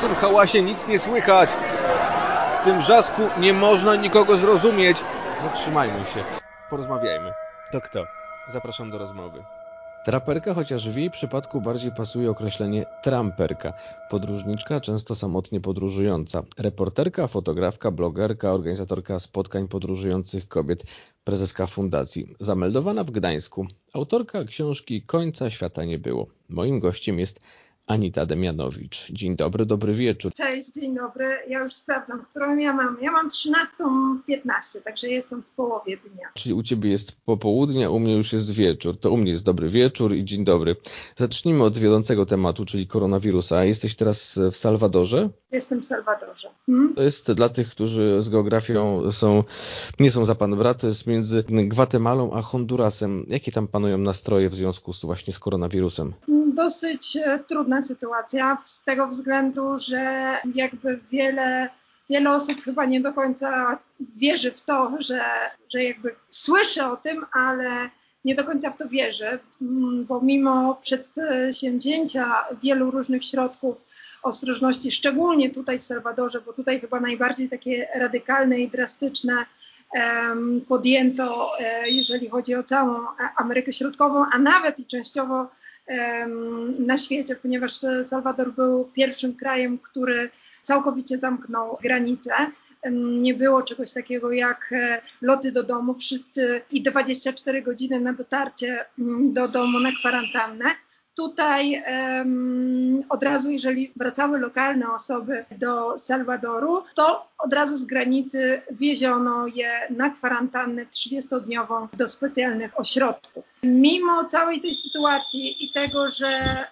W tym hałasie nic nie słychać. W tym wrzasku nie można nikogo zrozumieć. Zatrzymajmy się. Porozmawiajmy. To kto? Zapraszam do rozmowy. Traperka, chociaż w jej przypadku bardziej pasuje określenie tramperka. Podróżniczka, często samotnie podróżująca. Reporterka, fotografka, blogerka, organizatorka spotkań podróżujących kobiet, prezeska fundacji. Zameldowana w Gdańsku. Autorka książki Końca świata nie było. Moim gościem jest Anita Demianowicz. Dzień dobry, dobry wieczór. Cześć, dzień dobry. Ja już sprawdzam, którą ja mam. Ja mam 13.15, także jestem w połowie dnia. Czyli u Ciebie jest popołudnie, u mnie już jest wieczór. To u mnie jest dobry wieczór i dzień dobry. Zacznijmy od wiodącego tematu, czyli koronawirusa. Jesteś teraz w Salwadorze? Jestem w Salwadorze. Hmm? To jest dla tych, którzy z geografią są, nie są za pan brat, to jest między Gwatemalą a Hondurasem. Jakie tam panują nastroje w związku z właśnie z koronawirusem? Dosyć e, sytuacja z tego względu, że jakby wiele wiele osób chyba nie do końca wierzy w to, że, że jakby słyszy o tym, ale nie do końca w to wierzy, mm, bo mimo przedsięwzięcia wielu różnych środków ostrożności, szczególnie tutaj w Salwadorze, bo tutaj chyba najbardziej takie radykalne i drastyczne podjęto, e, jeżeli chodzi o całą Amerykę Środkową, a nawet i częściowo na świecie, ponieważ Salwador był pierwszym krajem, który całkowicie zamknął granice. Nie było czegoś takiego jak e, loty do domu, wszyscy i 24 godziny na dotarcie do domu na kwarantannę. Tutaj um, od razu, jeżeli wracały lokalne osoby do Salwadoru, to od razu z granicy wieziono je na kwarantannę 30-dniową do specjalnych ośrodków. Mimo całej tej sytuacji i tego, że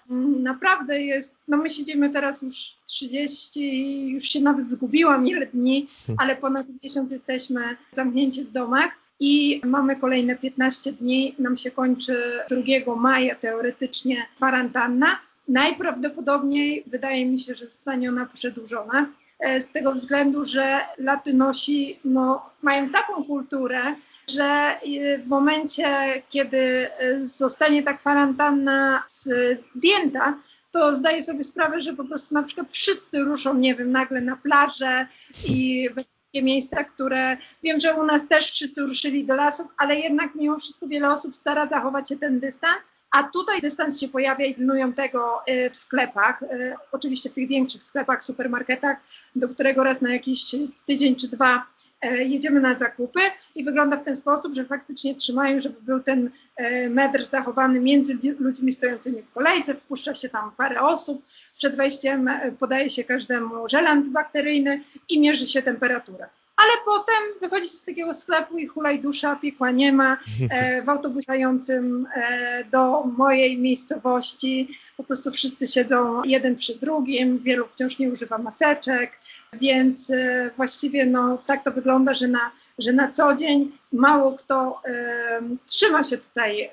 mm, naprawdę jest, no my siedzimy teraz już 30, już się nawet zgubiłam ile dni, hmm. ale ponad miesiąc jesteśmy zamknięci w domach i mamy kolejne 15 dni, nam się kończy 2 maja teoretycznie kwarantanna. Najprawdopodobniej wydaje mi się, że zostanie ona przedłużona e, z tego względu, że Latynosi no, mają taką kulturę, że e, w momencie, kiedy e, zostanie ta kwarantanna zdjęta, to zdaję sobie sprawę, że po prostu na przykład wszyscy ruszą, nie wiem, nagle na plażę i takie miejsca, które wiem, że u nas też wszyscy ruszyli do lasów, ale jednak mimo wszystko wiele osób stara zachować się ten dystans. A tutaj dystans się pojawia i pilnują tego y, w sklepach, y, oczywiście w tych większych sklepach, supermarketach, do którego raz na jakiś tydzień czy dwa y, jedziemy na zakupy i wygląda w ten sposób, że faktycznie trzymają, żeby był ten metr zachowany między ludźmi stojącymi w kolejce, wpuszcza się tam parę osób, przed wejściem podaje się każdemu żel antybakteryjny i mierzy się temperaturę ale potem wychodzicie z takiego sklepu i hulaj dusza, piekła nie ma. E, w autobusającym e, do mojej miejscowości po prostu wszyscy siedzą jeden przy drugim, wielu wciąż nie używa maseczek, więc e, właściwie no, tak to wygląda, że na, że na co dzień mało kto e, trzyma się tutaj e,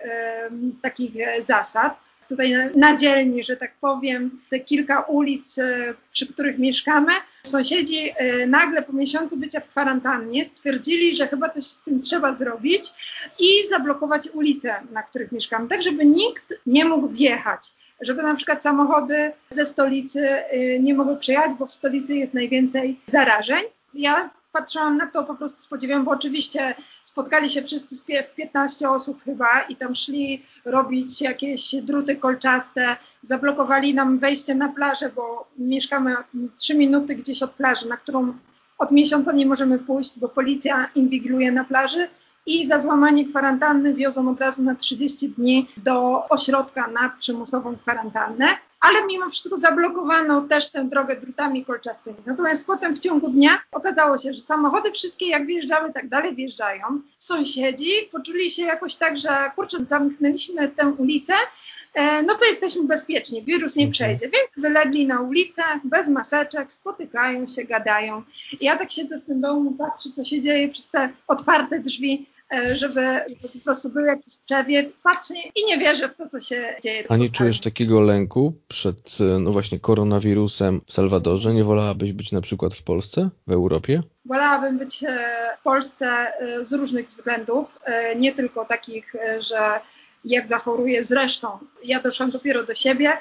takich zasad tutaj na dzielni, że tak powiem, te kilka ulic, e, przy których mieszkamy, sąsiedzi e, nagle po miesiącu bycia w kwarantannie stwierdzili, że chyba coś z tym trzeba zrobić i zablokować ulice, na których mieszkamy, tak żeby nikt nie mógł wjechać, żeby na przykład samochody ze stolicy e, nie mogły przejechać, bo w stolicy jest najwięcej zarażeń. Ja patrzyłam na to po prostu z podziwem, bo oczywiście spotkali się wszyscy w 15 osób chyba i tam szli robić jakieś druty kolczaste, zablokowali nam wejście na plażę, bo mieszkamy 3 minuty gdzieś od plaży, na którą od miesiąca nie możemy pójść, bo policja inwigiluje na plaży i za złamanie kwarantanny wiozą od razu na 30 dni do ośrodka na przymusową kwarantannę ale mimo wszystko zablokowano też tę drogę drutami kolczastymi. Natomiast potem w ciągu dnia okazało się, że samochody wszystkie jak wjeżdżały, tak dalej wjeżdżają. Sąsiedzi poczuli się jakoś tak, że kurczę, zamknęliśmy tę ulicę, e, no to jesteśmy bezpieczni, wirus nie mhm. przejdzie. Więc wylegli na ulicę bez maseczek, spotykają się, gadają. I ja tak siedzę w tym domu, patrzę, co się dzieje przez te otwarte drzwi żeby, żeby po prostu był jakiś przewiew, patrzę i nie wierzę w to, co się dzieje. A nie czujesz takiego lęku przed, e, no właśnie, koronawirusem w Salwadorze? Nie wolałabyś być na przykład w Polsce, w Europie? Wolałabym być e, w Polsce z różnych względów, nie tylko takich, że jak zachoruję zresztą. Ja doszłam dopiero do siebie.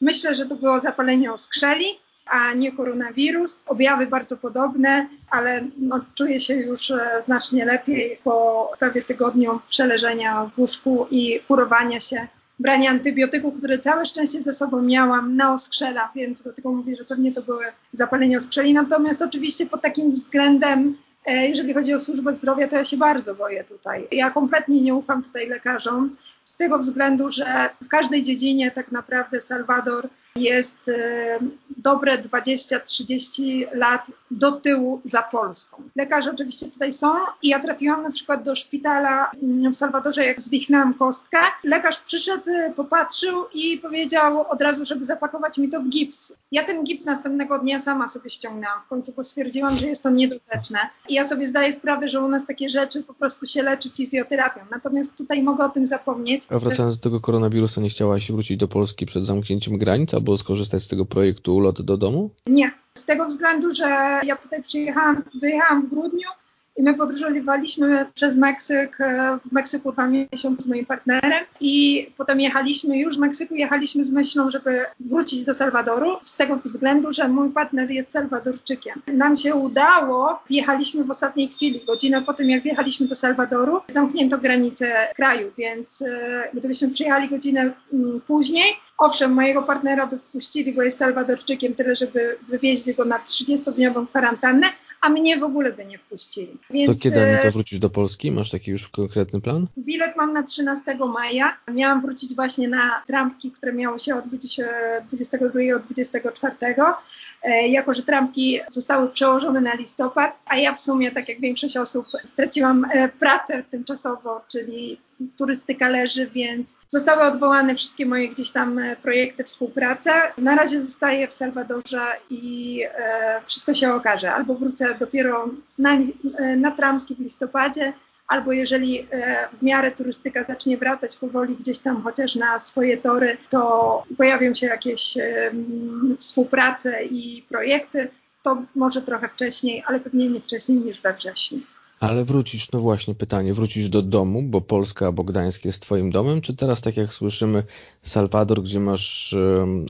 Myślę, że to było zapalenie oskrzeli a nie koronawirus. Objawy bardzo podobne, ale no, czuję się już e, znacznie lepiej po prawie tygodniu przeleżenia w łóżku i kurowania się brania antybiotyków, które całe szczęście ze sobą miałam na oskrzela, więc dlatego mówię, że pewnie to były zapalenie oskrzeli. Natomiast oczywiście pod takim względem e, jeżeli chodzi o służbę zdrowia, to ja się bardzo boję tutaj. Ja kompletnie nie ufam tutaj lekarzom z tego względu, że w każdej dziedzinie tak naprawdę Salwador jest e, dobre 20-30 lat do tyłu za Polską. Lekarze oczywiście tutaj są i ja trafiłam na przykład do szpitala mm, w Salwadorze, jak zwichnęłam kostkę. Lekarz przyszedł, e, popatrzył i powiedział od razu, żeby zapakować mi to w gips. Ja ten gips następnego dnia sama sobie ściągnęłam w końcu, stwierdziłam, że jest to niedorzeczne. I ja sobie zdaję sprawę, że u nas takie rzeczy po prostu się leczy fizjoterapią. Natomiast tutaj mogę o tym zapomnieć. A wracając do tego koronawirusa, nie chciałaś wrócić do Polski przed zamknięciem granic albo skorzystać z tego projektu Lot do domu? Nie. Z tego względu, że ja tutaj przyjechałam, wyjechałam w grudniu, i my podróżowaliśmy przez Meksyk, e, w Meksyku dwa miesiące z moim partnerem i potem jechaliśmy, już z Meksyku jechaliśmy z myślą, żeby wrócić do Salwadoru, z tego względu, że mój partner jest Salwadorczykiem. Nam się udało, wjechaliśmy w ostatniej chwili, godzinę po tym jak wjechaliśmy do Salwadoru, zamknięto granice kraju, więc e, gdybyśmy przyjechali godzinę mm, później, Owszem, mojego partnera by wpuścili, bo jest Salwadorczykiem, tyle żeby wywieźli go na 30-dniową kwarantannę, a mnie w ogóle by nie wpuścili. Więc, to kiedy to e, wrócić do Polski? Masz taki już konkretny plan? Bilet mam na 13 maja. Miałam wrócić właśnie na trampki, które miało się odbyć 22-24. E, jako, że trampki zostały przełożone na listopad, a ja w sumie, tak jak większość osób, straciłam e, pracę tymczasowo, czyli turystyka leży, więc zostały odwołane wszystkie moje gdzieś tam e, projekty, współpraca. Na razie zostaję w Salwadorze i e, wszystko się okaże. Albo wrócę dopiero na, e, na trampki w listopadzie, albo jeżeli e, w miarę turystyka zacznie wracać powoli gdzieś tam chociaż na swoje tory, to pojawią się jakieś współprace i projekty, to może trochę wcześniej, ale pewnie nie wcześniej niż we wrześniu. Ale wrócisz, no właśnie pytanie, wrócisz do domu, bo Polska albo Gdańsk jest twoim domem, czy teraz tak jak słyszymy Salwador, gdzie masz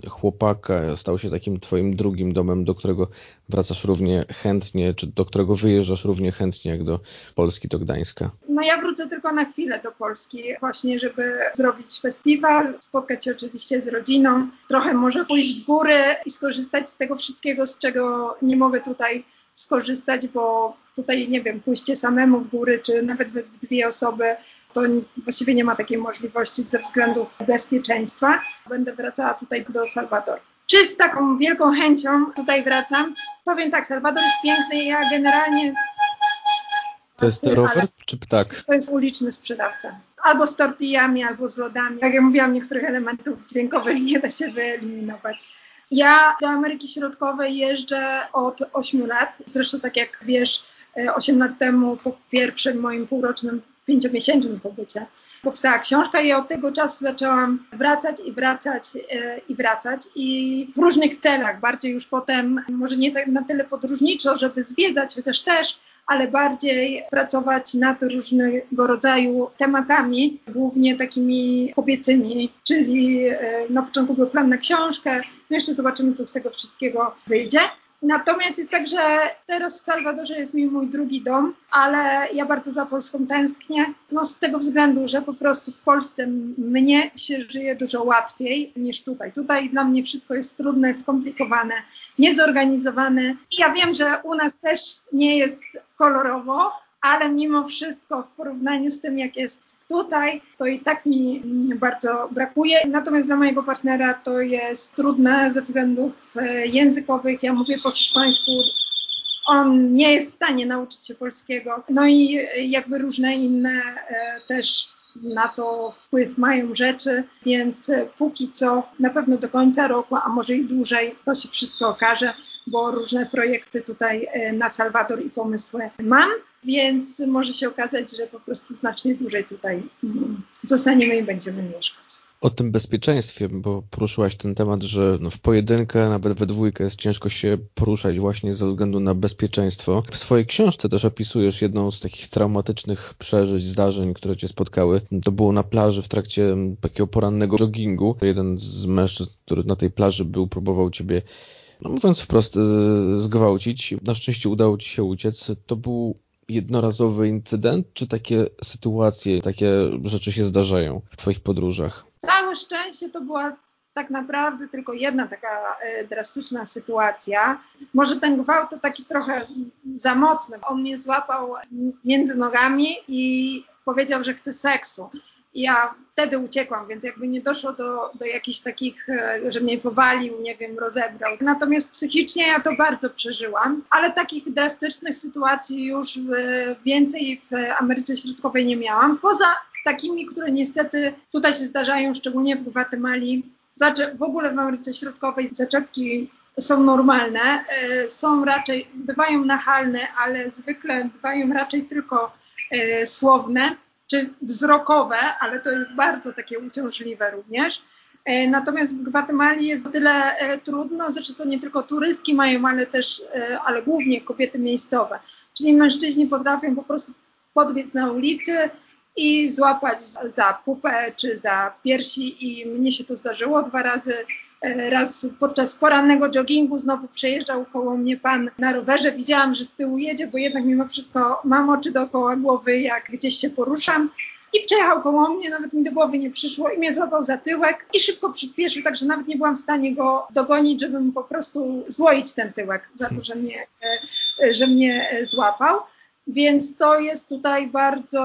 chłopaka, stał się takim twoim drugim domem, do którego wracasz równie chętnie, czy do którego wyjeżdżasz równie chętnie jak do Polski, do Gdańska? No ja wrócę tylko na chwilę do Polski, właśnie żeby zrobić festiwal, spotkać się oczywiście z rodziną, trochę może pójść w góry i skorzystać z tego wszystkiego, z czego nie mogę tutaj skorzystać, bo tutaj, nie wiem, pójście samemu w góry, czy nawet we dwie osoby, to właściwie nie ma takiej możliwości ze względów bezpieczeństwa. Będę wracała tutaj do Salwadoru. Czy z taką wielką chęcią tutaj wracam? Powiem tak, Salwador jest piękny, ja generalnie... To jest rower czy ptak? To jest uliczny sprzedawca. Albo z tortillami, albo z lodami. Jak ja mówiłam, niektórych elementów dźwiękowych nie da się wyeliminować. Ja do Ameryki Środkowej jeżdżę od 8 lat. Zresztą tak jak wiesz, 8 lat temu po pierwszym moim półrocznym, pięciomiesięcznym pobycie powstała książka i od tego czasu zaczęłam wracać i wracać e, i wracać i w różnych celach, bardziej już potem, może nie tak na tyle podróżniczo, żeby zwiedzać, chociaż też, ale bardziej pracować nad różnego rodzaju tematami, głównie takimi kobiecymi, czyli e, na początku był plan na książkę, no jeszcze zobaczymy, co z tego wszystkiego wyjdzie. Natomiast jest tak, że teraz w Salwadorze jest mi mój drugi dom, ale ja bardzo za Polską tęsknię. No z tego względu, że po prostu w Polsce mnie się żyje dużo łatwiej niż tutaj. Tutaj dla mnie wszystko jest trudne, skomplikowane, niezorganizowane. I ja wiem, że u nas też nie jest kolorowo, ale mimo wszystko w porównaniu z tym, jak jest tutaj, to i tak mi bardzo brakuje. Natomiast dla mojego partnera to jest trudne ze względów e, językowych. Ja mówię po hiszpańsku, on nie jest w stanie nauczyć się polskiego. No i jakby różne inne e, też na to wpływ mają rzeczy, więc póki co na pewno do końca roku, a może i dłużej, to się wszystko okaże, bo różne projekty tutaj e, na Salwador i pomysły mam więc może się okazać, że po prostu znacznie dłużej tutaj mm, zostaniemy i będziemy mieszkać. O tym bezpieczeństwie, bo poruszyłaś ten temat, że no w pojedynkę, nawet we dwójkę jest ciężko się poruszać właśnie ze względu na bezpieczeństwo. W swojej książce też opisujesz jedną z takich traumatycznych przeżyć, zdarzeń, które cię spotkały. To było na plaży w trakcie takiego porannego joggingu. Jeden z mężczyzn, który na tej plaży był, próbował ciebie no mówiąc wprost, zgwałcić. Na szczęście udało ci się uciec. To był jednorazowy incydent, czy takie sytuacje, takie rzeczy się zdarzają w Twoich podróżach? Całe szczęście to była tak naprawdę tylko jedna taka e, drastyczna sytuacja. Może ten gwałt to taki trochę za mocny. On mnie złapał między nogami i powiedział, że chce seksu. I ja wtedy uciekłam, więc jakby nie doszło do, do jakichś takich, e, że mnie powalił, nie wiem, rozebrał. Natomiast psychicznie ja to bardzo przeżyłam, ale takich drastycznych sytuacji już więcej w Ameryce Środkowej nie miałam. Poza takimi, które niestety tutaj się zdarzają, szczególnie w Gwatemali. Znaczy w ogóle w Ameryce Środkowej zaczepki są normalne, e, są raczej, bywają nachalne, ale zwykle bywają raczej tylko e, słowne czy wzrokowe, ale to jest bardzo takie uciążliwe również. E, natomiast w Gwatemali jest o tyle e, trudno, zresztą to nie tylko turystki mają, ale też, e, ale głównie kobiety miejscowe. Czyli mężczyźni potrafią po prostu podbiec na ulicy i złapać za pupę czy za piersi i mnie się to zdarzyło dwa razy. Raz podczas porannego joggingu znowu przejeżdżał koło mnie pan na rowerze. Widziałam, że z tyłu jedzie, bo jednak mimo wszystko mam oczy dookoła głowy, jak gdzieś się poruszam. I przejechał koło mnie, nawet mi do głowy nie przyszło i mnie złapał za tyłek i szybko przyspieszył, także nawet nie byłam w stanie go dogonić, żeby mu po prostu złoić ten tyłek za to, że mnie, e, że mnie złapał. Więc to jest tutaj bardzo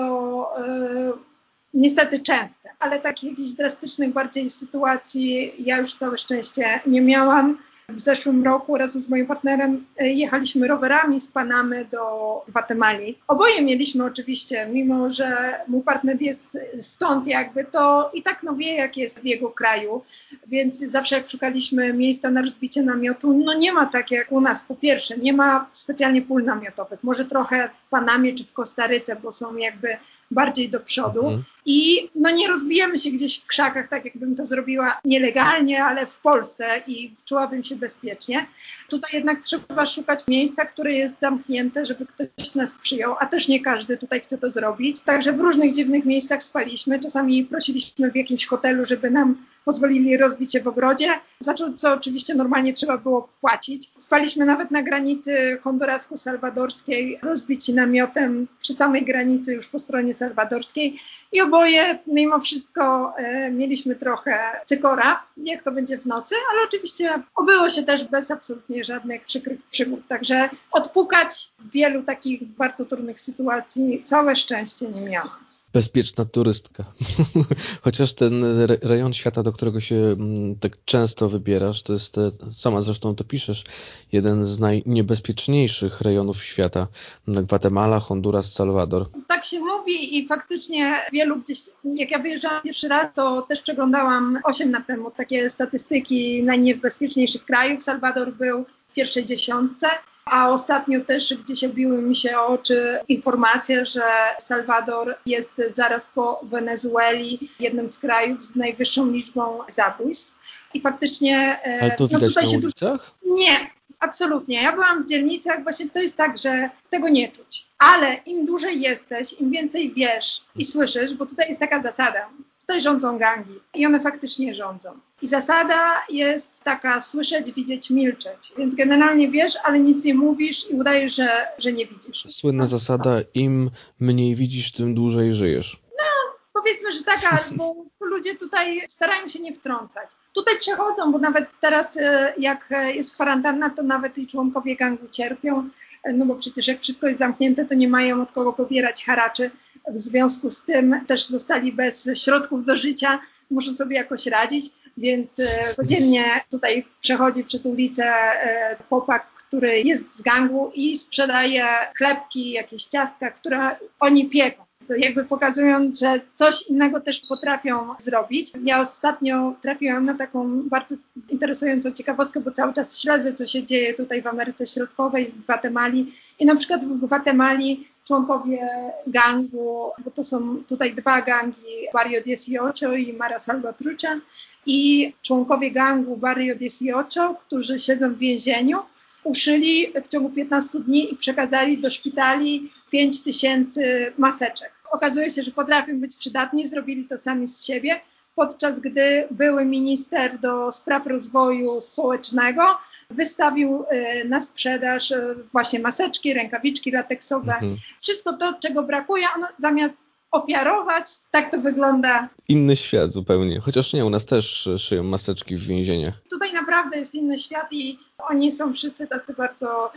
e, niestety częste, ale takich jakichś drastycznych bardziej sytuacji ja już całe szczęście nie miałam. W zeszłym roku razem z moim partnerem e, jechaliśmy rowerami z Panamy do Gwatemali. Oboje mieliśmy oczywiście, mimo że mój partner jest stąd jakby, to i tak no wie jak jest w jego kraju, więc zawsze jak szukaliśmy miejsca na rozbicie namiotu, no nie ma tak jak u nas. Po pierwsze, nie ma specjalnie pól namiotowych, może trochę w Panamie czy w Kostaryce, bo są jakby bardziej do przodu mhm. i no nie rozbijemy się gdzieś w krzakach, tak jakbym to zrobiła nielegalnie, ale w Polsce i czułabym się bezpiecznie. Tutaj jednak trzeba szukać miejsca, które jest zamknięte, żeby ktoś nas przyjął, a też nie każdy tutaj chce to zrobić. Także w różnych dziwnych miejscach spaliśmy. Czasami prosiliśmy w jakimś hotelu, żeby nam pozwolili rozbić się w ogrodzie, za co oczywiście normalnie trzeba było płacić. Spaliśmy nawet na granicy hondurasko-salwadorskiej, rozbici namiotem przy samej granicy już po stronie salwadorskiej i oboje mimo wszystko e, mieliśmy trochę cykora, jak to będzie w nocy, ale oczywiście obyło się też bez absolutnie żadnych przykrych przygód. Także odpukać wielu takich bardzo trudnych sytuacji całe szczęście nie miałam bezpieczna turystka. Chociaż ten rejon świata, do którego się mm, tak często wybierasz, to jest, e, sama zresztą to piszesz, jeden z najniebezpieczniejszych rejonów świata. Gwatemala, Honduras, Salwador. Tak się mówi i faktycznie wielu gdzieś, jak ja wyjeżdżałam pierwszy raz, to też przeglądałam 8 lat temu takie statystyki najniebezpieczniejszych krajów. Salwador był w pierwszej dziesiątce a ostatnio też gdzieś obiły mi się oczy informacje, że Salwador jest zaraz po Wenezueli jednym z krajów z najwyższą liczbą zabójstw. I faktycznie... E, Ale to no widać na ulicach? Dużo... Nie, absolutnie. Ja byłam w dzielnicach, właśnie to jest tak, że tego nie czuć. Ale im dłużej jesteś, im więcej wiesz i słyszysz, bo tutaj jest taka zasada, tutaj rządzą gangi i one faktycznie rządzą. I zasada jest taka słyszeć, widzieć, milczeć. Więc generalnie wiesz, ale nic nie mówisz i udajesz, że, że nie widzisz. Słynna zasada, im mniej widzisz, tym dłużej żyjesz. No, powiedzmy, że taka, bo ludzie tutaj starają się nie wtrącać. Tutaj przechodzą, bo nawet teraz e, jak jest kwarantanna, to nawet i członkowie gangu cierpią, e, no bo przecież jak wszystko jest zamknięte, to nie mają od kogo pobierać haraczy. W związku z tym też zostali bez środków do życia, muszą sobie jakoś radzić, więc e, codziennie tutaj przechodzi przez ulicę e, chłopak, który jest z gangu i sprzedaje chlebki, jakieś ciastka, które oni pieką jakby pokazując, że coś innego też potrafią zrobić. Ja ostatnio trafiłam na taką bardzo interesującą ciekawostkę, bo cały czas śledzę, co się dzieje tutaj w Ameryce Środkowej, w Gwatemali i na przykład w Gwatemali członkowie gangu, bo to są tutaj dwa gangi, Barrio 18 i Mara Salvatrucha i członkowie gangu Barrio 18, którzy siedzą w więzieniu, uszyli w ciągu 15 dni i przekazali do szpitali 5 tysięcy maseczek. Okazuje się, że potrafią być przydatni, zrobili to sami z siebie, podczas gdy były minister do spraw rozwoju społecznego wystawił e, na sprzedaż e, właśnie maseczki, rękawiczki lateksowe, mhm. wszystko to, czego brakuje, on zamiast ofiarować, tak to wygląda. Inny świat zupełnie, chociaż nie, u nas też szyją maseczki w więzieniach. Tutaj naprawdę jest inny świat i oni są wszyscy tacy bardzo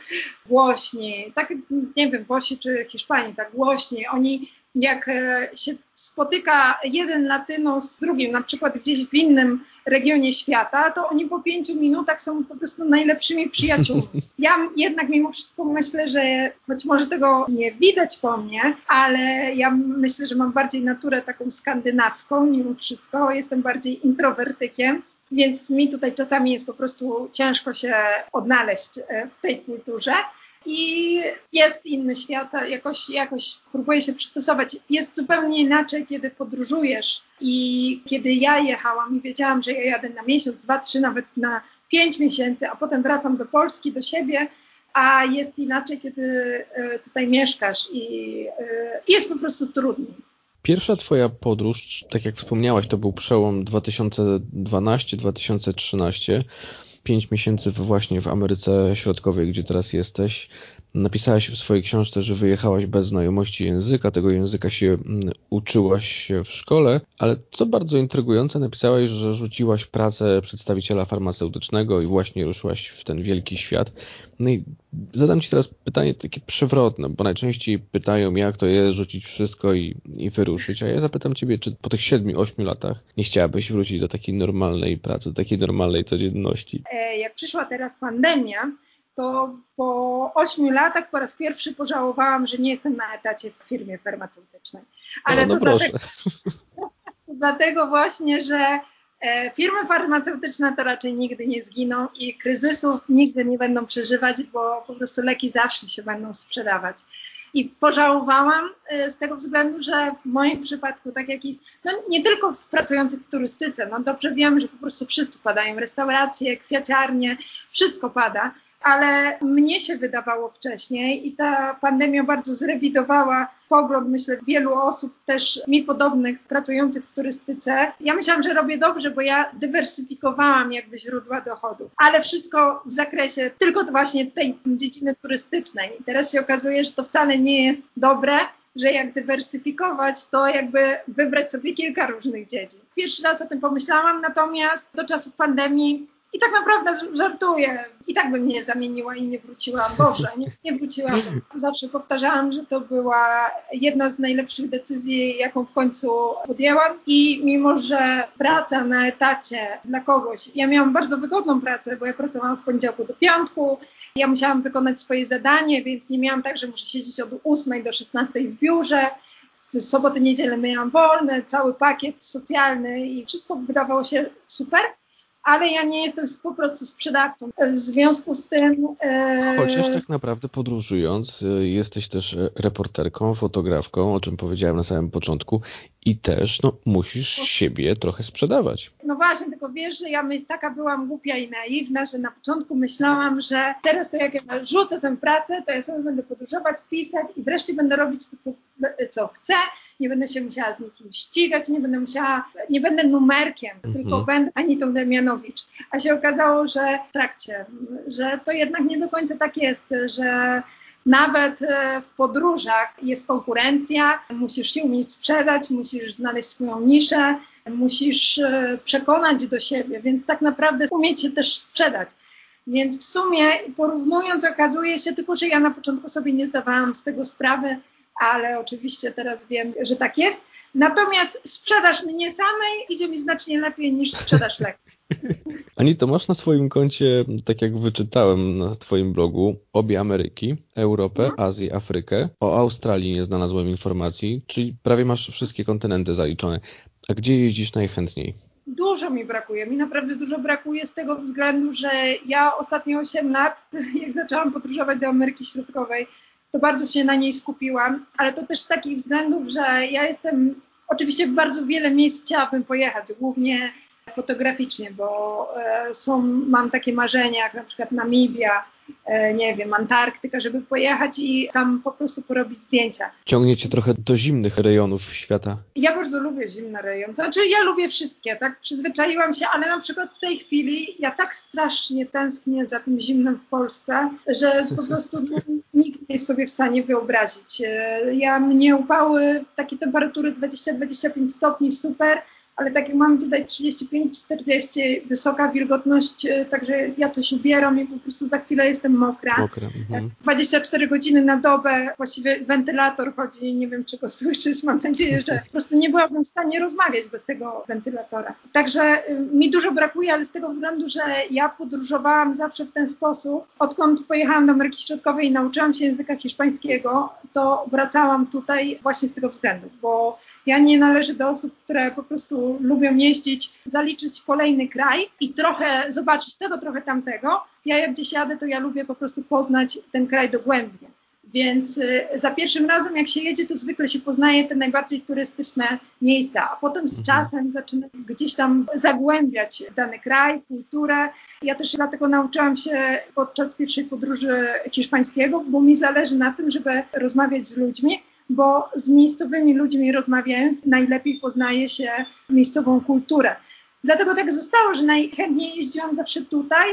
głośni, tak nie wiem, Włosi czy Hiszpanii, tak głośni. Oni jak e, się spotyka jeden Latynos z drugim, na przykład gdzieś w innym regionie świata, to oni po pięciu minutach są po prostu najlepszymi przyjaciółmi. Ja jednak mimo wszystko myślę, że choć może tego nie widać po mnie, ale ja myślę, że mam bardziej naturę taką skandynawską mimo wszystko. Jestem bardziej introwertykiem. Więc mi tutaj czasami jest po prostu ciężko się odnaleźć e, w tej kulturze i jest inny świat, jakoś, jakoś się przystosować. Jest zupełnie inaczej, kiedy podróżujesz i kiedy ja jechałam i wiedziałam, że ja jadę na miesiąc, dwa, trzy, nawet na pięć miesięcy, a potem wracam do Polski, do siebie, a jest inaczej, kiedy e, tutaj mieszkasz i e, jest po prostu trudniej. Pierwsza twoja podróż, tak jak wspomniałaś, to był przełom 2012-2013 pięć miesięcy właśnie w Ameryce Środkowej, gdzie teraz jesteś. Napisałaś w swojej książce, że wyjechałaś bez znajomości języka, tego języka się mm, uczyłaś w szkole, ale co bardzo intrygujące, napisałaś, że rzuciłaś pracę przedstawiciela farmaceutycznego i właśnie ruszyłaś w ten wielki świat. No i zadam Ci teraz pytanie takie przewrotne, bo najczęściej pytają, jak to jest rzucić wszystko i, i wyruszyć, a ja zapytam Ciebie, czy po tych 7-8 latach nie chciałabyś wrócić do takiej normalnej pracy, do takiej normalnej codzienności? E, jak przyszła teraz pandemia, to po ośmiu latach po raz pierwszy pożałowałam, że nie jestem na etacie w firmie farmaceutycznej. Ale no, no to dlatego, dlatego właśnie, że e, firmy farmaceutyczne to raczej nigdy nie zginą i kryzysów nigdy nie będą przeżywać, bo po prostu leki zawsze się będą sprzedawać. I pożałowałam e, z tego względu, że w moim przypadku, tak jak i no nie tylko w pracujących w turystyce, no dobrze wiem, że po prostu wszyscy padają, restauracje, kwiaciarnie, wszystko pada ale mnie się wydawało wcześniej i ta pandemia bardzo zrewidowała pogląd, myślę, wielu osób też mi podobnych, pracujących w turystyce. Ja myślałam, że robię dobrze, bo ja dywersyfikowałam jakby źródła dochodu, ale wszystko w zakresie tylko właśnie tej dziedziny turystycznej. I teraz się okazuje, że to wcale nie jest dobre, że jak dywersyfikować, to jakby wybrać sobie kilka różnych dziedzin. Pierwszy raz o tym pomyślałam, natomiast do czasów pandemii i tak naprawdę żartuję. I tak bym nie zamieniła i nie wróciłam. Boże, nie, nie wróciłam. Zawsze powtarzałam, że to była jedna z najlepszych decyzji, jaką w końcu podjęłam. I mimo, że praca na etacie dla kogoś, ja miałam bardzo wygodną pracę, bo ja pracowałam od poniedziałku do piątku. Ja musiałam wykonać swoje zadanie, więc nie miałam tak, że muszę siedzieć od 8 do 16 w biurze. Soboty, niedzielę miałam wolne, cały pakiet socjalny i wszystko wydawało się super ale ja nie jestem po prostu sprzedawcą. W związku z tym. E... Chociaż tak naprawdę podróżując, e, jesteś też e, reporterką, fotografką, o czym powiedziałem na samym początku, i też no, musisz siebie trochę sprzedawać. No właśnie, tylko wiesz, że ja my, taka byłam głupia i naiwna, że na początku myślałam, że teraz to jak ja rzucę tę pracę, to ja sobie będę podróżować, pisać i wreszcie będę robić to, co chcę, nie będę się musiała z nikim ścigać, nie będę musiała, nie będę numerkiem, mhm. tylko będę Anitą A się okazało, że w trakcie, że to jednak nie do końca tak jest, że nawet e, w podróżach jest konkurencja, musisz się umieć sprzedać, musisz znaleźć swoją niszę, musisz e, przekonać do siebie, więc tak naprawdę umieć się też sprzedać. Więc w sumie porównując okazuje się tylko, że ja na początku sobie nie zdawałam z tego sprawy, ale oczywiście teraz wiem, że tak jest. Natomiast sprzedaż mnie samej idzie mi znacznie lepiej niż sprzedaż leków. Ani to masz na swoim koncie, tak jak wyczytałem na twoim blogu, obie Ameryki, Europę, mhm. Azję, Afrykę. O Australii nie znalazłem informacji, czyli prawie masz wszystkie kontynenty zaliczone. A gdzie jeździsz najchętniej? Dużo mi brakuje. Mi naprawdę dużo brakuje z tego względu, że ja ostatnie 8 lat, jak zaczęłam podróżować do Ameryki Środkowej, to bardzo się na niej skupiłam, ale to też z takich względów, że ja jestem, oczywiście w bardzo wiele miejsc chciałabym pojechać, głównie fotograficznie, bo e, są, mam takie marzenia, jak na przykład Namibia, e, nie wiem, Antarktyka, żeby pojechać i tam po prostu porobić zdjęcia. Ciągniecie trochę do zimnych rejonów świata. Ja bardzo lubię zimne rejony. Znaczy ja lubię wszystkie, tak? Przyzwyczaiłam się, ale na przykład w tej chwili ja tak strasznie tęsknię za tym zimnym w Polsce, że po prostu no, nikt nie jest sobie w stanie wyobrazić. E, ja mnie upały takie temperatury 20-25 stopni, super, ale tak jak mam tutaj 35-40, wysoka wilgotność, e, także ja coś ubieram i po prostu za chwilę jestem mokra. mokra mhm. 24 godziny na dobę, właściwie wentylator chodzi, nie wiem czy go słyszysz, mam nadzieję, że po prostu nie byłabym w stanie rozmawiać bez tego wentylatora. Także y, mi dużo brakuje, ale z tego względu, że ja podróżowałam zawsze w ten sposób, odkąd pojechałam do Ameryki Środkowej i nauczyłam się języka hiszpańskiego, to wracałam tutaj właśnie z tego względu, bo ja nie należę do osób, które po prostu lubią jeździć, zaliczyć kolejny kraj i trochę zobaczyć tego, trochę tamtego. Ja jak gdzieś jadę, to ja lubię po prostu poznać ten kraj dogłębnie. Więc y, za pierwszym razem, jak się jedzie, to zwykle się poznaje te najbardziej turystyczne miejsca, a potem z mhm. czasem zaczyna gdzieś tam zagłębiać dany kraj, kulturę. Ja też dlatego nauczyłam się podczas pierwszej podróży hiszpańskiego, bo mi zależy na tym, żeby rozmawiać z ludźmi, bo z miejscowymi ludźmi rozmawiając najlepiej poznaje się miejscową kulturę. Dlatego tak zostało, że najchętniej jeździłam zawsze tutaj,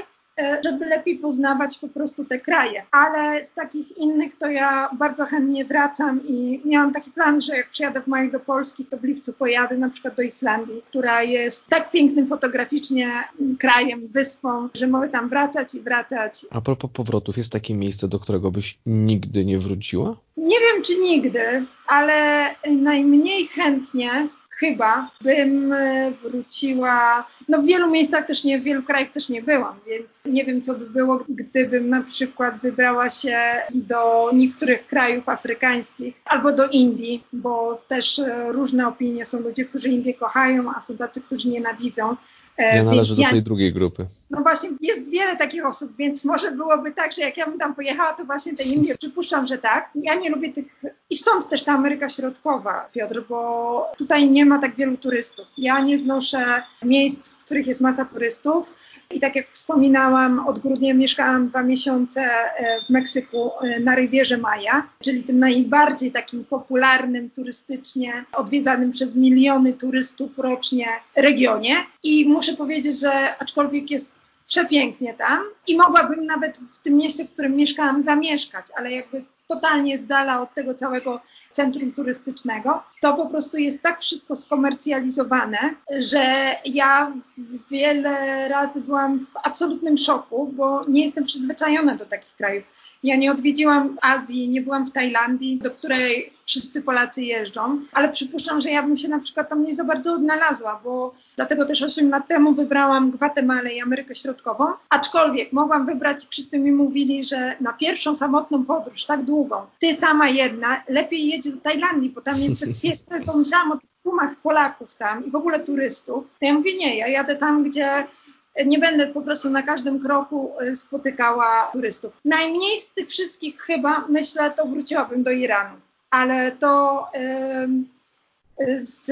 żeby lepiej poznawać po prostu te kraje. Ale z takich innych to ja bardzo chętnie wracam i miałam taki plan, że jak przyjadę w maju do Polski, to w lipcu pojadę na przykład do Islandii, która jest tak pięknym fotograficznie krajem, wyspą, że mogę tam wracać i wracać. A propos powrotów, jest takie miejsce, do którego byś nigdy nie wróciła? Nie wiem, czy nigdy, ale najmniej chętnie chyba bym e, wróciła. No w wielu miejscach też nie, w wielu krajach też nie byłam, więc nie wiem, co by było, gdybym na przykład wybrała się do niektórych krajów afrykańskich albo do Indii, bo też e, różne opinie są ludzie, którzy Indię kochają, a są tacy, którzy nienawidzą. E, ja należę do tej drugiej grupy. No właśnie, jest wiele takich osób, więc może byłoby tak, że jak ja bym tam pojechała, to właśnie te Indie, przypuszczam, że tak. Ja nie lubię tych, i stąd też ta Ameryka Środkowa, Piotr, bo tutaj nie ma tak wielu turystów. Ja nie znoszę miejsc, w których jest masa turystów. I tak jak wspominałam, od grudnia mieszkałam dwa miesiące e, w Meksyku e, na Rywierze Maja, czyli tym najbardziej takim popularnym turystycznie, odwiedzanym przez miliony turystów rocznie regionie. I muszę powiedzieć, że aczkolwiek jest przepięknie tam i mogłabym nawet w tym mieście, w którym mieszkałam, zamieszkać, ale jakby totalnie z dala od tego całego centrum turystycznego, to po prostu jest tak wszystko skomercjalizowane, że ja wiele razy byłam w absolutnym szoku, bo nie jestem przyzwyczajona do takich krajów. Ja nie odwiedziłam Azji, nie byłam w Tajlandii, do której wszyscy Polacy jeżdżą, ale przypuszczam, że ja bym się na przykład tam nie za bardzo odnalazła, bo dlatego też 8 lat temu wybrałam Gwatemalę i Amerykę Środkową, aczkolwiek mogłam wybrać, wszyscy mi mówili, że na pierwszą samotną podróż, tak długą, ty sama jedna, lepiej jedzie do Tajlandii, bo tam jest bezpieczne, pomyślałam o tłumach Polaków tam i w ogóle turystów. To ja mówię, nie, ja jadę tam, gdzie nie będę po prostu na każdym kroku y, spotykała turystów. Najmniej z tych wszystkich chyba, myślę, to wróciłabym do Iranu, ale to z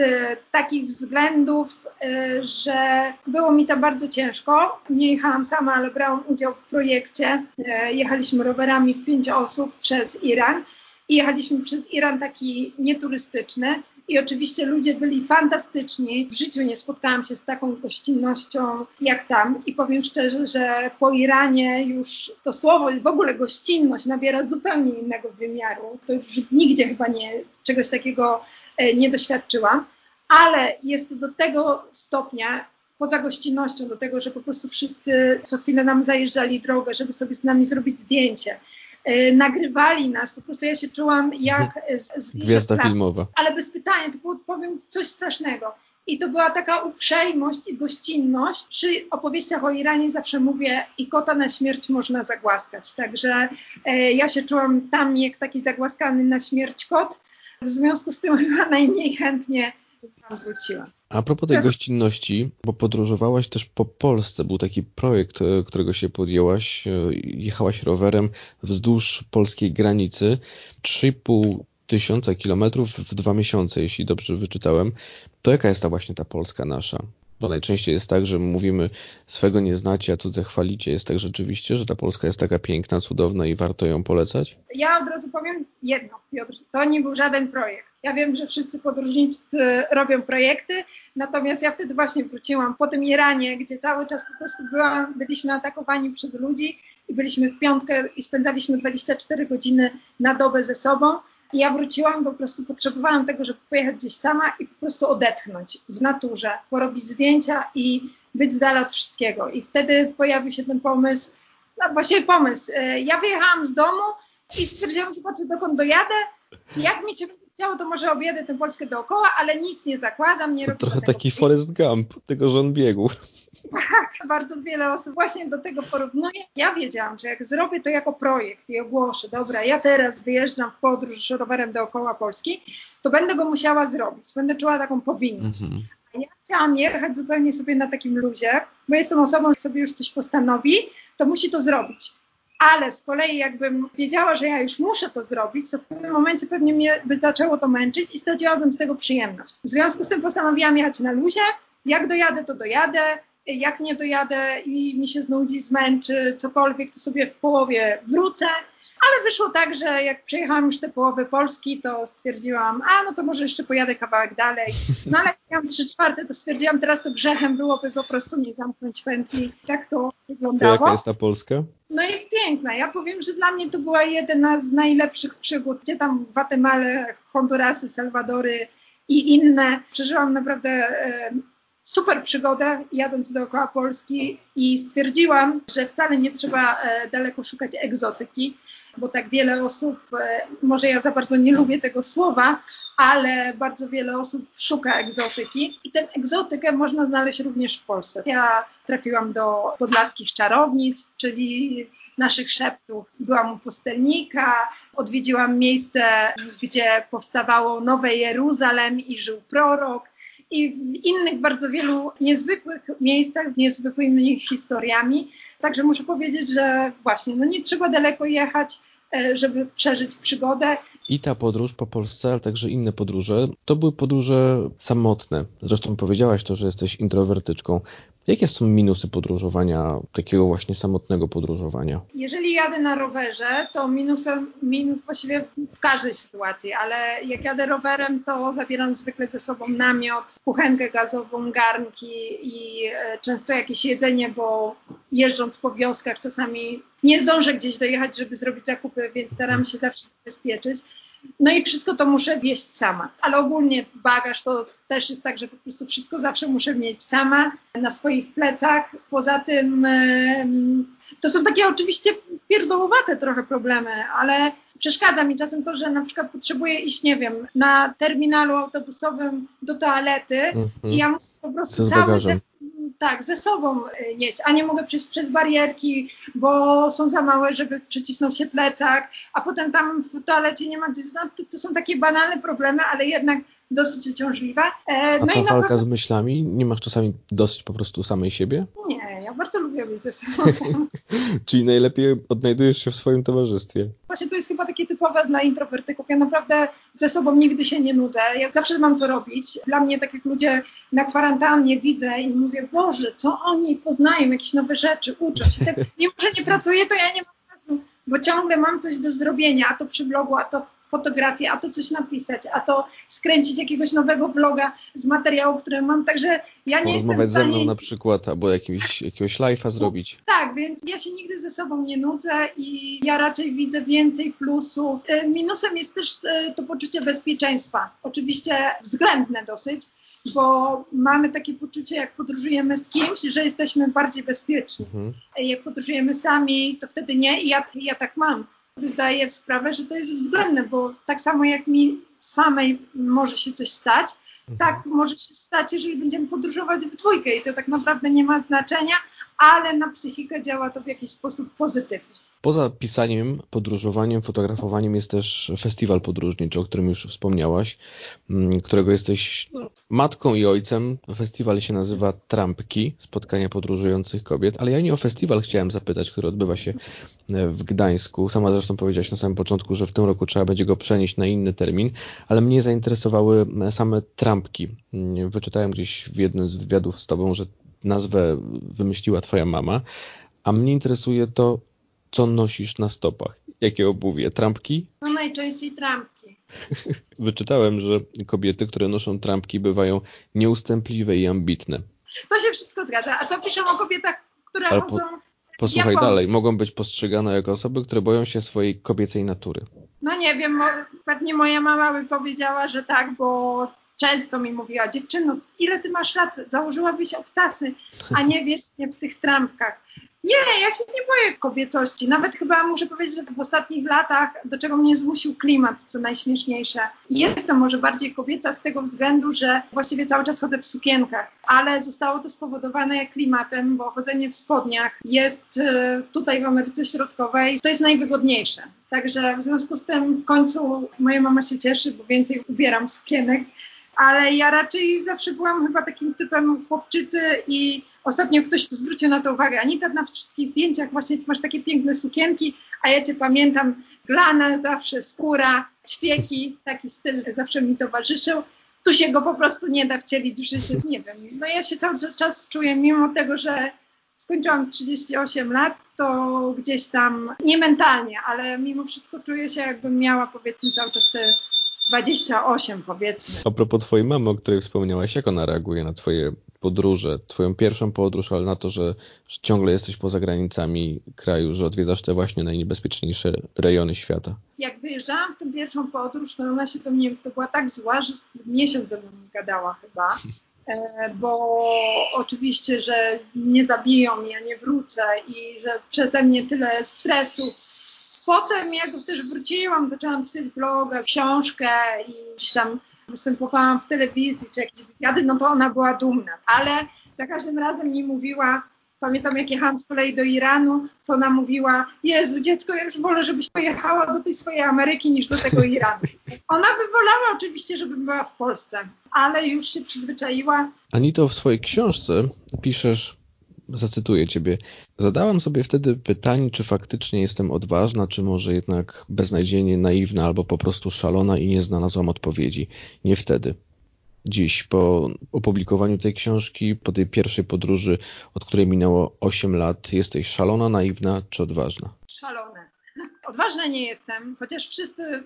takich względów, y, że było mi to bardzo ciężko. Nie jechałam sama, ale brałam udział w projekcie. Jechaliśmy rowerami w pięć osób przez Iran i jechaliśmy przez Iran taki nieturystyczny i oczywiście ludzie byli fantastyczni. W życiu nie spotkałam się z taką gościnnością jak tam. I powiem szczerze, że po Iranie już to słowo, w ogóle gościnność nabiera zupełnie innego wymiaru. To już nigdzie chyba nie, czegoś takiego e, nie doświadczyłam. Ale jest to do tego stopnia, poza gościnnością, do tego, że po prostu wszyscy co chwilę nam zajeżdżali drogę, żeby sobie z nami zrobić zdjęcie. E, nagrywali nas, po prostu ja się czułam jak z, z Gwiazda filmowa. Ale bez pytania, to było, powiem, coś strasznego. I to była taka uprzejmość i gościnność. Przy opowieściach o Iranie zawsze mówię, i kota na śmierć można zagłaskać. Także e, ja się czułam tam jak taki zagłaskany na śmierć kot. W związku z tym chyba najmniej chętnie tam wróciłam. A propos tej gościnności, bo podróżowałaś też po Polsce, był taki projekt, e, którego się podjęłaś, e, jechałaś rowerem wzdłuż polskiej granicy, 3,5 tysiąca kilometrów w dwa miesiące, jeśli dobrze wyczytałem. To jaka jest ta właśnie ta Polska nasza? Bo najczęściej jest tak, że mówimy swego nie znacie, a cudze chwalicie. Jest tak rzeczywiście, że ta Polska jest taka piękna, cudowna i warto ją polecać? Ja od razu powiem jedno, Piotr, to nie był żaden projekt. Ja wiem, że wszyscy podróżnicy robią projekty, natomiast ja wtedy właśnie wróciłam po tym Iranie, gdzie cały czas po prostu byłam, byliśmy atakowani przez ludzi i byliśmy w piątkę i spędzaliśmy 24 godziny na dobę ze sobą. I ja wróciłam, po prostu potrzebowałam tego, żeby pojechać gdzieś sama i po prostu odetchnąć w naturze, porobić zdjęcia i być z dala od wszystkiego. I wtedy pojawił się ten pomysł, no właściwie pomysł. E, ja wyjechałam z domu i stwierdziłam, że patrzę dokąd dojadę. Jak mi się chciało, to może objadę tę Polskę dookoła, ale nic nie zakładam, nie to robię Trochę taki Forest Gump, tego, że on biegł. Tak, bardzo wiele osób właśnie do tego porównuje. Ja wiedziałam, że jak zrobię to jako projekt i ogłoszę, dobra, ja teraz wyjeżdżam w podróż rowerem dookoła Polski, to będę go musiała zrobić. Będę czuła taką powinność. Mhm. A ja chciałam jechać zupełnie sobie na takim luzie, bo jestem osobą, że sobie już coś postanowi, to musi to zrobić. Ale z kolei jakbym wiedziała, że ja już muszę to zrobić, to w pewnym momencie pewnie mnie by zaczęło to męczyć i straciłabym z tego przyjemność. W związku z tym postanowiłam jechać na luzie. Jak dojadę, to dojadę jak nie dojadę i mi się znudzi, zmęczy, cokolwiek, to sobie w połowie wrócę. Ale wyszło tak, że jak przejechałam już tę połowę Polski, to stwierdziłam, a no to może jeszcze pojadę kawałek dalej. No ale jak miałam trzy czwarte, to stwierdziłam, teraz to grzechem byłoby po prostu nie zamknąć pętli. Tak to wyglądało. To jaka jest ta Polska? No jest piękna. Ja powiem, że dla mnie to była jedna z najlepszych przygód. Gdzie tam w Gwatemale, Hondurasy, Salwadory i inne. Przeżyłam naprawdę e, super przygodę jadąc dookoła Polski i stwierdziłam, że wcale nie trzeba e, daleko szukać egzotyki, bo tak wiele osób, e, może ja za bardzo nie lubię tego słowa, ale bardzo wiele osób szuka egzotyki i tę egzotykę można znaleźć również w Polsce. Ja trafiłam do podlaskich czarownic, czyli naszych szeptów. Byłam u pustelnika, odwiedziłam miejsce, gdzie powstawało Nowe Jeruzalem i żył prorok i w innych bardzo wielu niezwykłych miejscach z niezwykłymi historiami. Także muszę powiedzieć, że właśnie no nie trzeba daleko jechać, e, żeby przeżyć przygodę. I ta podróż po Polsce, ale także inne podróże, to były podróże samotne. Zresztą powiedziałaś to, że jesteś introwertyczką. Jakie są minusy podróżowania, takiego właśnie samotnego podróżowania? Jeżeli jadę na rowerze, to minusem, minus właściwie w każdej sytuacji, ale jak jadę rowerem, to zabieram zwykle ze sobą namiot, kuchenkę gazową, garnki i e, często jakieś jedzenie, bo jeżdżąc po wioskach czasami nie zdążę gdzieś dojechać, żeby zrobić zakupy, więc staram się zawsze zabezpieczyć. No i wszystko to muszę wieść sama. Ale ogólnie bagaż to też jest tak, że po prostu wszystko zawsze muszę mieć sama na swoich plecach. Poza tym to są takie oczywiście pierdołowate trochę problemy, ale przeszkadza mi czasem to, że na przykład potrzebuję iść, nie wiem, na terminalu autobusowym do toalety mm -hmm. i ja muszę po prostu cały ten tak, ze sobą y, nieść, a nie mogę przejść przez barierki, bo są za małe, żeby przycisnął się plecak, a potem tam w toalecie nie ma gdzie to, to są takie banalne problemy, ale jednak dosyć uciążliwe. E, no a ta i walka z myślami, nie masz czasami dosyć po prostu samej siebie? Nie, ja bardzo lubię być ze sobą. Czyli najlepiej odnajdujesz się w swoim towarzystwie. Właśnie to jest chyba takie typowe dla introwertyków. Ja naprawdę ze sobą nigdy się nie nudzę. Ja zawsze mam co robić. Dla mnie, tak jak ludzie na kwarantannie widzę i mówię, Boże, co oni poznają, jakieś nowe rzeczy, uczą się. Tak, mimo, że nie pracuję, to ja nie mam czasu, bo ciągle mam coś do zrobienia, a to przy blogu, a to fotografię, a to coś napisać, a to skręcić jakiegoś nowego vloga z materiałów, które mam, także ja nie jestem w stanie... ze mną na przykład, albo jakimś, jakiegoś live'a zrobić. Tak, więc ja się nigdy ze sobą nie nudzę i ja raczej widzę więcej plusów. E, minusem jest też e, to poczucie bezpieczeństwa, oczywiście względne dosyć, bo mamy takie poczucie, jak podróżujemy z kimś, że jesteśmy bardziej bezpieczni. Mhm. Jak podróżujemy sami, to wtedy nie i ja, ja tak mam zdaję sprawę, że to jest względne, bo tak samo jak mi samej może się coś stać, mhm. tak może się stać, jeżeli będziemy podróżować w dwójkę i to tak naprawdę nie ma znaczenia, ale na psychikę działa to w jakiś sposób pozytywnie. Poza pisaniem, podróżowaniem, fotografowaniem jest też festiwal podróżniczy, o którym już wspomniałaś, mm, którego jesteś no, matką i ojcem. Festiwal się nazywa Trampki, spotkania podróżujących kobiet, ale ja nie o festiwal chciałem zapytać, który odbywa się e, w Gdańsku. Sama zresztą powiedziałaś na samym początku, że w tym roku trzeba będzie go przenieść na inny termin, ale mnie zainteresowały same trampki trampki. Wyczytałem gdzieś w jednym z wywiadów z tobą, że nazwę wymyśliła twoja mama, a mnie interesuje to, co nosisz na stopach. Jakie obuwie? Trampki? No najczęściej trampki. Wyczytałem, że kobiety, które noszą trampki, bywają nieustępliwe i ambitne. To się wszystko zgadza. A co piszą o kobietach, które Ale. Po, posłuchaj dalej. Mogą być postrzegane jako osoby, które boją się swojej kobiecej natury. No nie wiem, pewnie moja mama by powiedziała, że tak, bo często mi mówiła, dziewczyno, ile ty masz lat, założyłabyś obcasy, a nie wiecznie w tych trampkach. Nie, ja się nie boję kobiecości. Nawet chyba muszę powiedzieć, że w ostatnich latach, do czego mnie zmusił klimat, co najśmieszniejsze. Jestem może bardziej kobieca z tego względu, że właściwie cały czas chodzę w sukienkach, ale zostało to spowodowane klimatem, bo chodzenie w spodniach jest e, tutaj w Ameryce Środkowej, to jest najwygodniejsze. Także w związku z tym w końcu moja mama się cieszy, bo więcej ubieram sukienek ale ja raczej zawsze byłam chyba takim typem chłopczycy i ostatnio ktoś zwrócił na to uwagę. Anita, na wszystkich zdjęciach właśnie masz takie piękne sukienki, a ja cię pamiętam, glana zawsze, skóra, ćwieki, taki styl zawsze mi towarzyszył. Tu się go po prostu nie da wcielić w życie, nie wiem. No ja się cały czas czuję, mimo tego, że skończyłam 38 lat, to gdzieś tam, nie mentalnie, ale mimo wszystko czuję się jakbym miała powiedzmy cały czas te 28 powiedzmy. A propos twojej mamy, o której wspomniałaś, jak ona reaguje na twoje podróże, twoją pierwszą podróż, ale na to, że ciągle jesteś poza granicami kraju, że odwiedzasz te właśnie najniebezpieczniejsze rejony świata? Jak wyjeżdżałam w tę pierwszą podróż, to ona się do mnie, to była tak zła, że miesiąc ze mną gadała chyba, e, bo oczywiście, że nie zabiją, ja nie wrócę i że przeze mnie tyle stresu Potem jak też wróciłam, zaczęłam pisać bloga, książkę i gdzieś tam występowałam w telewizji czy jakieś wywiady, no to ona była dumna. Ale za każdym razem mi mówiła, pamiętam jak jechałam z kolei do Iranu, to ona mówiła, Jezu dziecko, ja już wolę, żebyś pojechała do tej swojej Ameryki niż do tego Iranu. Ona by wolała oczywiście, żebym była w Polsce, ale już się przyzwyczaiła. Anito, w swojej książce piszesz zacytuję ciebie. Zadałam sobie wtedy pytanie, czy faktycznie jestem odważna, czy może jednak beznadziejnie naiwna albo po prostu szalona i nie znalazłam odpowiedzi. Nie wtedy. Dziś, po opublikowaniu tej książki, po tej pierwszej podróży, od której minęło 8 lat, jesteś szalona, naiwna czy odważna? Szalona. Odważna nie jestem, chociaż wszyscy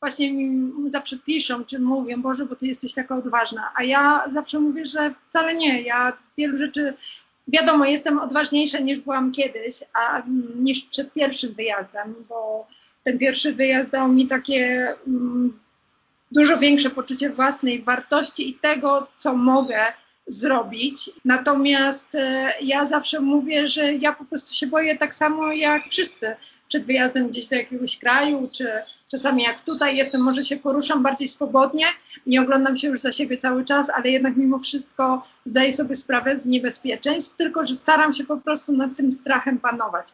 właśnie mi zawsze piszą, czy mówią, Boże, bo ty jesteś taka odważna. A ja zawsze mówię, że wcale nie. Ja wielu rzeczy Wiadomo, jestem odważniejsza niż byłam kiedyś, a niż przed pierwszym wyjazdem, bo ten pierwszy wyjazd dał mi takie um, dużo większe poczucie własnej wartości i tego, co mogę zrobić. Natomiast e, ja zawsze mówię, że ja po prostu się boję tak samo jak wszyscy przed wyjazdem gdzieś do jakiegoś kraju, czy czasami jak tutaj jestem, może się poruszam bardziej swobodnie, nie oglądam się już za siebie cały czas, ale jednak mimo wszystko zdaję sobie sprawę z niebezpieczeństw, tylko że staram się po prostu nad tym strachem panować.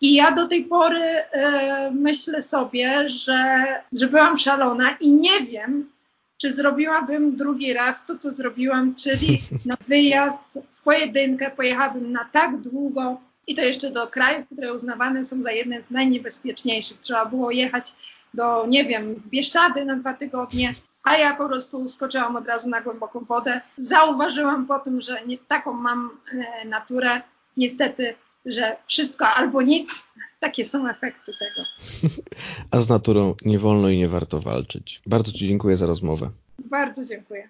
I ja do tej pory e, myślę sobie, że, że byłam szalona i nie wiem, czy zrobiłabym drugi raz to, co zrobiłam, czyli na wyjazd w pojedynkę pojechałabym na tak długo i to jeszcze do krajów, które uznawane są za jedne z najniebezpieczniejszych. Trzeba było jechać do, nie wiem, Bieszczady na dwa tygodnie, a ja po prostu skoczyłam od razu na głęboką wodę. Zauważyłam po tym, że nie taką mam e, naturę, niestety, że wszystko albo nic, takie są efekty tego. A z naturą nie wolno i nie warto walczyć. Bardzo Ci dziękuję za rozmowę. Bardzo dziękuję.